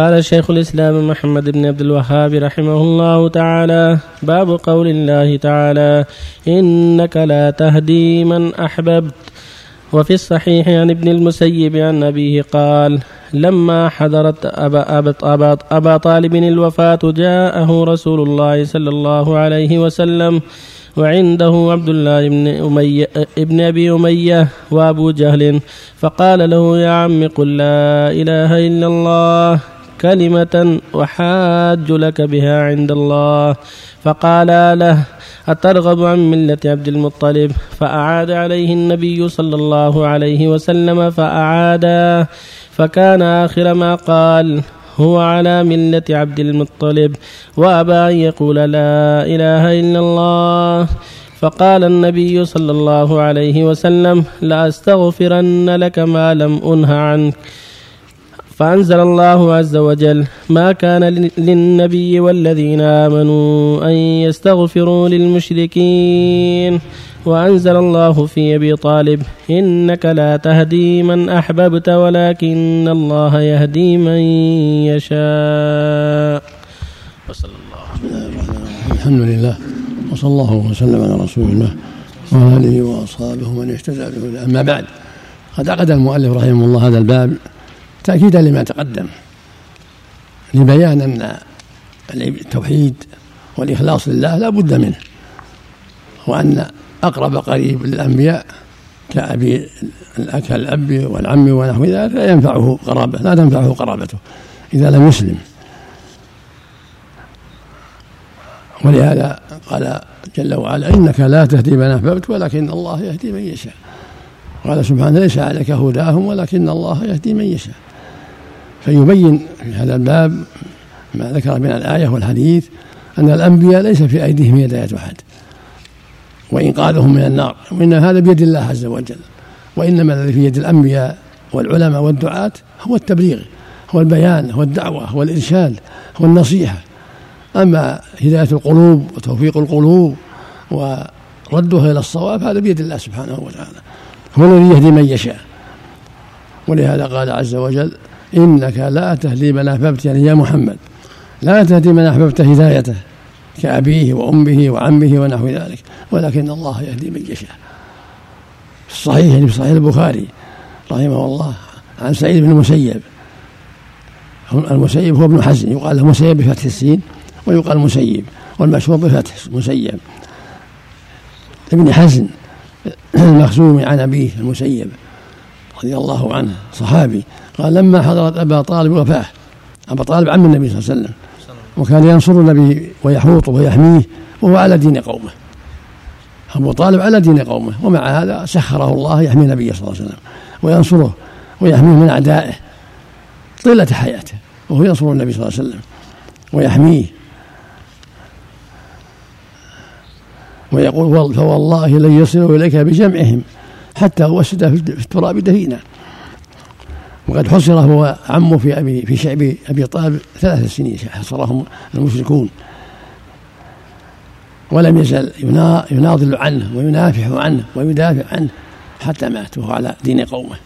قال شيخ الإسلام محمد بن عبد الوهاب رحمه الله تعالى باب قول الله تعالى إنك لا تهدي من أحببت. وفي الصحيح عن ابن المسيب عن أبيه قال لما حضرت أبا, أبا, أبا, أبا طالب الوفاة جاءه رسول الله صلى الله عليه وسلم وعنده عبد الله بن أمية ابن أبي أمية وأبو جهل فقال له يا عم قل لا إله إلا الله. كلمة وحاج لك بها عند الله. فقال له أترغب عن ملة عبد المطلب؟ فأعاد عليه النبي صلى الله عليه وسلم فأعادا فكان آخر ما قال هو على ملة عبد المطلب وأبى أن يقول لا إله إلا الله. فقال النبي صلى الله عليه وسلم لأستغفرن لك ما لم أنه عنك. فأنزل الله عز وجل ما كان للنبي والذين آمنوا أن يستغفروا للمشركين. وأنزل الله في أبي طالب إنك لا تهدي من أحببت ولكن الله يهدي من يشاء. وصلى الله الحمد لله. وصلى الله وسلم على رسول الله وعلى آله وأصحابه ومن اهتدى به. أما بعد قد عقد المؤلف رحمه الله هذا الباب تأكيدا لما تقدم لبيان أن التوحيد والإخلاص لله لا بد منه وأن أقرب قريب للأنبياء كأبي كالأب والعم ونحو ذلك لا ينفعه قرابة لا تنفعه قرابته إذا لم يسلم. ولهذا قال جل وعلا إنك لا تهدي من أحببت ولكن الله يهدي من يشاء. قال سبحانه ليس عليك هداهم ولكن الله يهدي من يشاء. فيبين في هذا الباب ما ذكر من الآية والحديث أن الأنبياء ليس في أيديهم هداية أحد وإنقاذهم من النار وإن هذا بيد الله عز وجل وإنما الذي في يد الأنبياء والعلماء والدعاة هو التبليغ هو البيان هو الدعوة هو الإرشاد هو النصيحة. أما هداية القلوب وتوفيق القلوب وردها إلى الصواب هذا بيد الله سبحانه وتعالى هو الذي يهدي من يشاء. ولهذا قال عز وجل إنك لا تهدي من أحببت يعني يا محمد. لا تهدي من أحببت هدايته كأبيه وأمه وعمه ونحو ذلك. ولكن الله يهدي من يشاء. في الصحيح في صحيح البخاري رحمه الله عن سعيد بن المسيب. المسيب هو ابن حزن يقال له مسيب بفتح السين ويقال مسيب. والمشهور بفتح مسيب. ابن حزن المخزومي عن أبيه المسيب. رضي الله عنه صحابي. قال لما حضرت أبا طالب وفاه. أبا طالب عم النبي صلى الله عليه وسلم. وكان ينصر النبي ويحوطه ويحميه وهو على دين قومه. أبو طالب على دين قومه ومع هذا سخره الله يحمي النبي صلى الله عليه وسلم وينصره ويحميه من أعدائه طيلة حياته وهو ينصر النبي صلى الله عليه وسلم ويحميه. ويقول فوالله لن يصلوا إليك بجمعهم. حتى وسد في التراب دفينا وقد حصر هو عمه في أبي في شعب أبي طالب ثلاث سنين حصرهم المشركون. ولم يزل يناضل عنه وينافح عنه ويدافع عنه حتى مات وهو على دين قومه.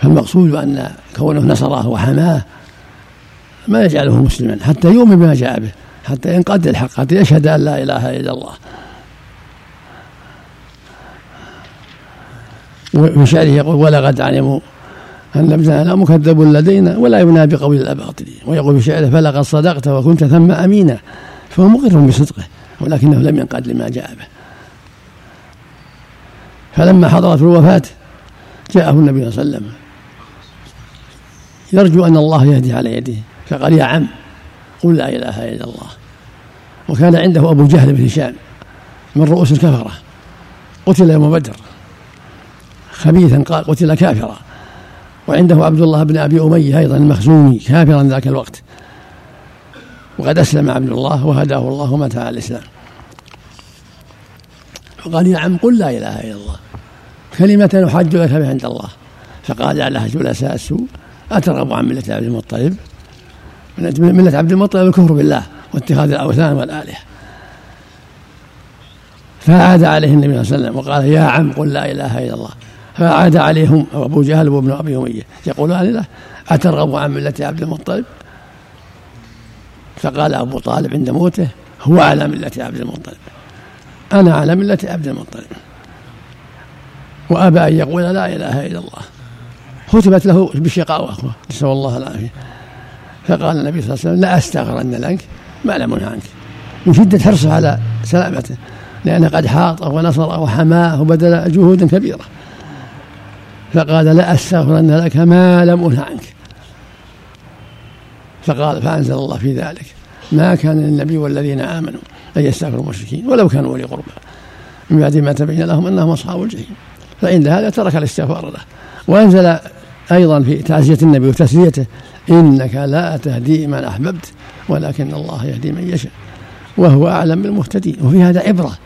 فالمقصود أن كونه نصره وحماه ما يجعله مسلما حتى يؤمن بما جاء به. حتى ينقاد الحق حتى يشهد أن لا إله إلا الله. وفي شعره يقول ولقد علموا أن ابننا مكذب لدينا ولا يبنى بقول الأباطل ويقول في شعره فلقد صدقت وكنت ثم أمينا. فهو مقر بصدقه ولكنه لم ينقاد لما جاء به. فلما حضرت الوفاة جاءه النبي صلى الله عليه وسلم. يرجو أن الله يهدي على يده فقال يا عم قل لا إله إلا الله. وكان عنده أبو جهل بن هشام من رؤوس الكفرة قتل يوم بدر. خبيثا قال قتل كافرا. وعنده عبد الله بن أبي أمية أيضا المخزومي كافرا ذاك الوقت. وقد أسلم عبد الله وهداه الله ومات على الإسلام. فقال يا عم قل لا إله إلا الله. كلمة أحج لك بها عند الله. فقال على جلساء السوء. أترغب عن ملة عبد المطلب. ملة عبد المطلب الكفر بالله. واتخاذ الأوثان والآلهة. فعاد عليه النبي صلى الله عليه وسلم وقال يا عم قل لا إله إلا الله. فعاد عليهم أبو جهل وابن أبي أمية. يقولان له أترغب عن ملة عبد المطلب؟ فقال أبو طالب عند موته هو على ملة عبد المطلب. أنا على ملة عبد المطلب. وأبى أن يقول لا إله إلا الله. ختمت له بالشقاوة نسأل الله العافية. فقال النبي صلى الله عليه وسلم لا أستغفرن لك ما لم عنك. من شدة حرصه على سلامته لأنه قد حاطه ونصره وحماه وبذل جهود كبيرة. فقال لا أستغفرن لك ما لم أنه عنك. فقال فأنزل الله في ذلك. ما كان للنبي والذين آمنوا أن يستغفروا المشركين ولو كانوا أولي قربى. من بعد ما تبين لهم أنهم أصحاب الجحيم. فعند هذا ترك الاستغفار له. وأنزل أيضا في تعزية النبي وتسليته إنك لا تهدي من أحببت. ولكن الله يهدي من يشاء وهو أعلم بالمهتدين. وفي هذا عبرة.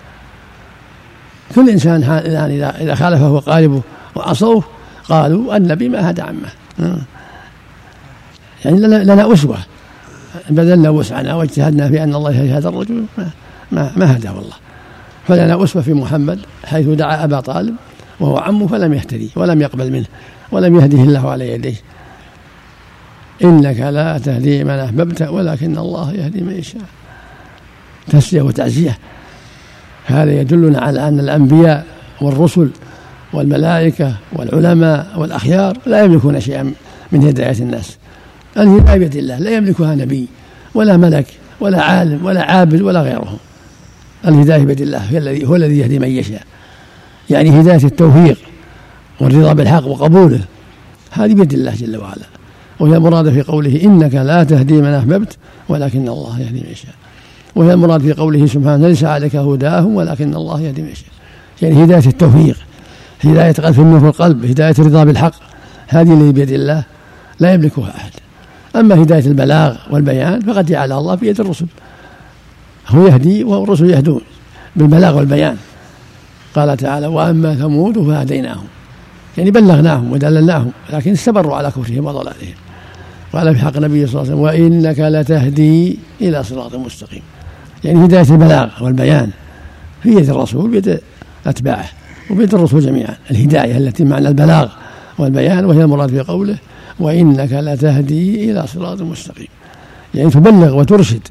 كل إنسان الآن إذا إذا خالفه وقاربه وعصوه قالوا النبي ما هدى عمه. يعني لنا, أسوة. بذلنا وسعنا واجتهدنا في أن الله يهدي هذا الرجل. ما, ما, ما هدى والله فلنا أسوة في محمد حيث دعا أبا طالب وهو عمه فلم يهتدي ولم يقبل منه ولم يهده الله على يديه. إنك لا تهدي من أحببت ولكن الله يهدي من يشاء. تسلية وتعزية. هذا يدلنا على أن الأنبياء والرسل والملائكة والعلماء والأخيار لا يملكون شيئا من هداية الناس. الهداية بيد الله لا يملكها نبي ولا ملك ولا عالم ولا عابد ولا غيرهم. الهداية بيد الله هو الذي هو الذي يهدي من يشاء. يعني هداية التوفيق والرضا بالحق وقبوله هذه بيد الله جل وعلا. وهي المراد في قوله إنك لا تهدي من أحببت ولكن الله يهدي من يشاء. وهي المراد في قوله سبحانه ليس عليك هداهم ولكن الله يهدي من يشاء. يعني هداية التوفيق هداية النور في القلب هداية الرضا بالحق هذه اللي بيد الله لا يملكها أحد. أما هداية البلاغ والبيان فقد جعلها الله في يد الرسل. هو يهدي والرسل يهدون بالبلاغ والبيان. قال تعالى وأما ثمود فهديناهم. يعني بلغناهم ودللناهم لكن استمروا على كفرهم وضلالهم قال في حق النبي صلى الله عليه وسلم وإنك لتهدي إلى صراط مستقيم. يعني هداية البلاغ والبيان في يد الرسول بيد أتباعه وبيد الرسول جميعا. الهداية التي معنى البلاغ والبيان وهي المراد في قوله وإنك لتهدي إلى صراط مستقيم. يعني تبلغ وترشد.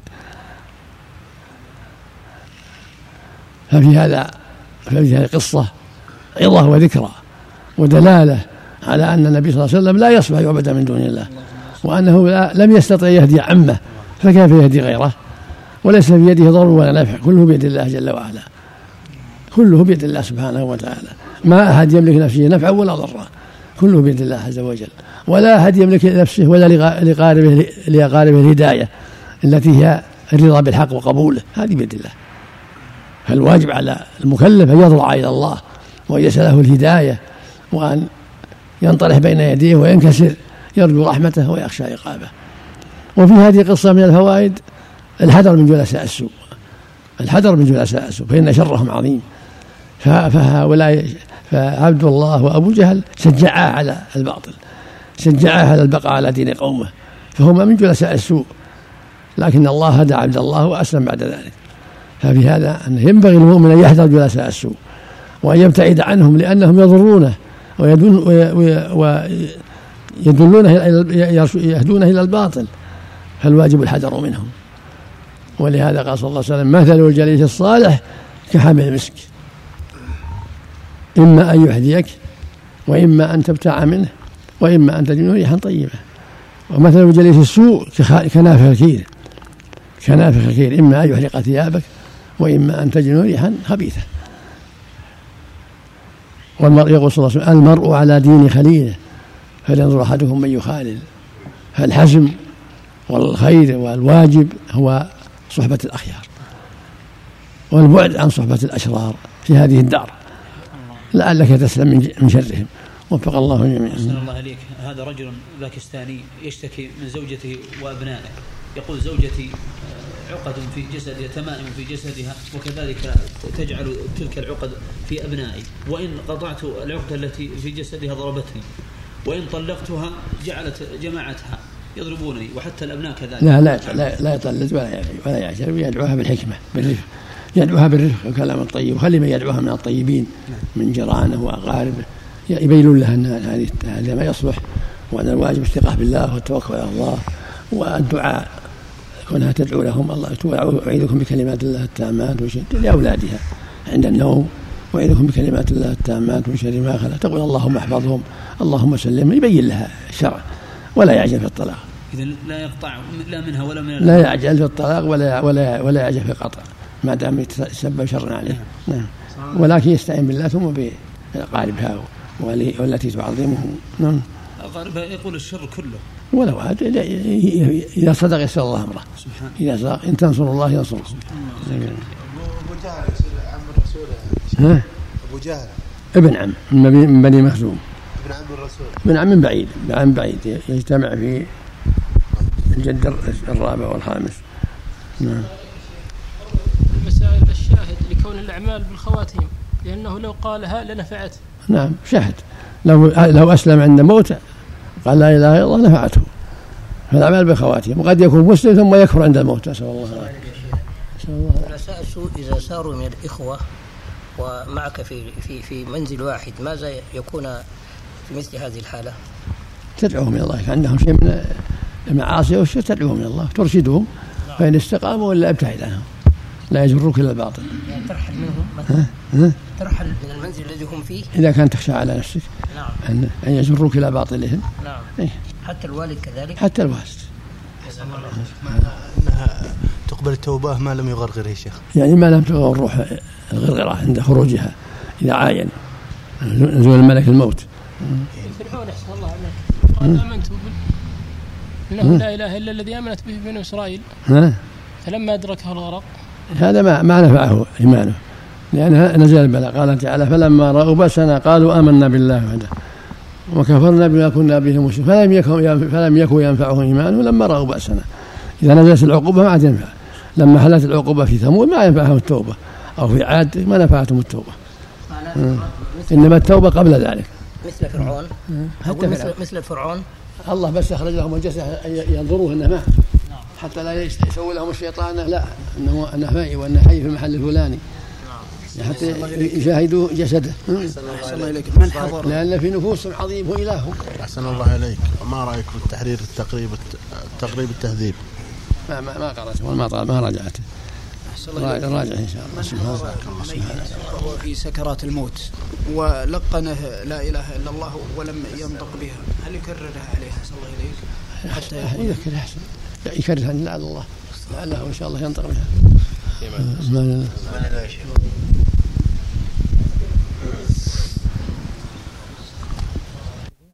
ففي هذا ففي هذه القصة عظة وذكرى. ودلالة على أن النبي صلى الله عليه وسلم لا يصبح يعبد من دون الله وأنه لم يستطع يهدي عمه فكيف يهدي غيره؟ وليس في يده ضر ولا نفع كله بيد الله جل وعلا. كله بيد الله سبحانه وتعالى. ما أحد يملك نفسه نفعا ولا ضرا كله بيد الله عز وجل. ولا أحد يملك لنفسه ولا لقاربه لأقاربه الهداية التي هي الرضا بالحق وقبوله. هذه بيد الله. فالواجب على المكلف أن يضرع إلى الله وأن يسأله الهداية وأن ينطرح بين يديه وينكسر يرجو رحمته ويخشى عقابه. وفي هذه القصة من الفوائد الحذر من جلساء السوء. الحذر من جلساء السوء فإن شرهم عظيم. فهؤلاء فعبد الله وأبو جهل شجعاه على الباطل شجعاه على البقاء على دين قومه. فهما من جلساء السوء. لكن الله هدى عبد الله وأسلم بعد ذلك. ففي هذا أنه ينبغي المؤمن أن يحذر جلساء السوء وأن يبتعد عنهم لأنهم يضرونه. ويدلونه يهدونه إلى الباطل فالواجب الحذر منهم. ولهذا قال صلى الله عليه وسلم مثل الجليس الصالح كحامل المسك. إما أن يحذيك وإما أن تبتاع منه وإما أن تجد ريحا طيبة. ومثل الجليس السوء كنافخ الكير. كنافخ الكير إما أن يحرق ثيابك وإما أن تجد ريحا خبيثة والمرء يقول صلى الله عليه وسلم المرء على دين خليله فلينظر أحدكم من يخالل؟ فالحزم والخير والواجب هو صحبة الأخيار؟ والبعد عن صحبة الأشرار في هذه الدار. لعلك تسلم من شرهم. وفق الله جميعا. الله إليك. هذا رجل باكستاني يشتكي من زوجته وأبنائه. يقول زوجتي عقد في جسدها تمائم في جسدها وكذلك تجعل تلك العقد في أبنائي. وإن قطعت العقدة التي في جسدها ضربتني وإن طلقتها جعلت جماعتها يضربونني وحتى الأبناء كذلك. لا لا لا, يطلق ولا ولا يعترف يدعوها بالحكمة بالرفق. يدعوها بالرفق والكلام الطيب. وخلي من يدعوها من الطيبين من جيرانه وأقاربه. يبينون لها أن هذا ما يصلح وأن الواجب الثقة بالله والتوكل على الله والدعاء كونها تدعو لهم. الله أعيذكم بكلمات الله التامات لأولادها عند النوم. وأعيذكم بكلمات الله التامات من شر ما خلق. تقول اللهم احفظهم. اللهم سلم. يبين لها الشرع. ولا يعجل في الطلاق. إذا لا يقطع لا منها ولا من لا يعجل في الطلاق ولا ولا ولا يعجل في القطع ما دام يتسبب شر عليه. نعم. ولكن يستعين بالله ثم بأقاربها والتي تعظمه. نعم. أقاربها يقول الشر كله. ولو إذا صدق يسر الله أمره إذا صدق إن تنصروا الله ينصركم أبو جهل عم الرسول. ها؟ أبو جهل. ابن عم من بني مخزوم. ابن عم الرسول. ابن عم من بعيد ابن عم بعيد يجتمع في الجد الرابع والخامس. نعم. المسائل الشاهد لكون الأعمال بالخواتيم لأنه لو قالها لنفعته نعم شاهد. لو لو أسلم عند موت قال لا إله إلا الله نفعته فالأعمال بالخواتيم وقد يكون مسلم ثم يكفر عند الموت. نسأل الله العافية. رؤساء السوء إذا صاروا من الإخوة ومعك في في في منزل واحد ماذا يكون في مثل هذه الحالة؟ تدعوهم إلى الله. عندهم شيء من المعاصي والشر تدعوهم إلى الله. ترشدهم فإن استقاموا ولا أبتعد عنهم. لا يجروك إلى الباطل. يعني ترحل منهم مثلا؟ ترحل من المنزل الذي هم فيه؟ إذا كان تخشى على نفسك نعم. أن أن يجروك إلى باطلهم. نعم. إيه؟ حتى الوالد كذلك؟ حتى الوالد. أنها تقبل التوبة ما لم يغرغره يا شيخ. يعني ما لم تغر الروح الغرغرة عند خروجها إذا عاين. نزول الملك الموت. فرعون أحسن الله عليك. قال آمنت إنه لا إله إلا الذي آمنت به بنو إسرائيل. ها؟ فلما أدركه الغرق هذا ما ما نفعه إيمانه. لأن نزل البلاء. قال تعالى فلما رأوا بأسنا قالوا آمنا بالله وحده وكفرنا بما كنا به مشركين. فلم يكن فلم يكن ينفعهم إيمانه لما رأوا بأسنا. إذا نزلت العقوبة ما عاد ينفع. لما حلت العقوبة في ثمود ما ينفعهم التوبة. أو في عاد ما نفعتهم التوبة. إنما التوبة قبل ذلك. مثل فرعون. حتى مثل فرعون. مثل فرعون. الله بس أخرج لهم الجسد ينظروه أنه مات حتى لا يسوي لهم الشيطان لا أنه أنه حي وأنه حي في المحل الفلاني. حتى يشاهدوا جسده. أحسن إليك. من حضر؟ لأن في نفوسهم عظيم هو إله أحسن الله إليك. ما رأيك في التحرير التقريب التقريب التهذيب؟ ما ما, ما قرأته طال ما راجعته راجع راجع إن شاء الله. وهو في سكرات الموت. ولقنه لا إله إلا الله ولم ينطق بها. هل يكررها عليه صلى الله عليه حتى يذكر أحسن يكرهها لعل الله. لعله إن شاء الله ينطق بها. ما- ما لا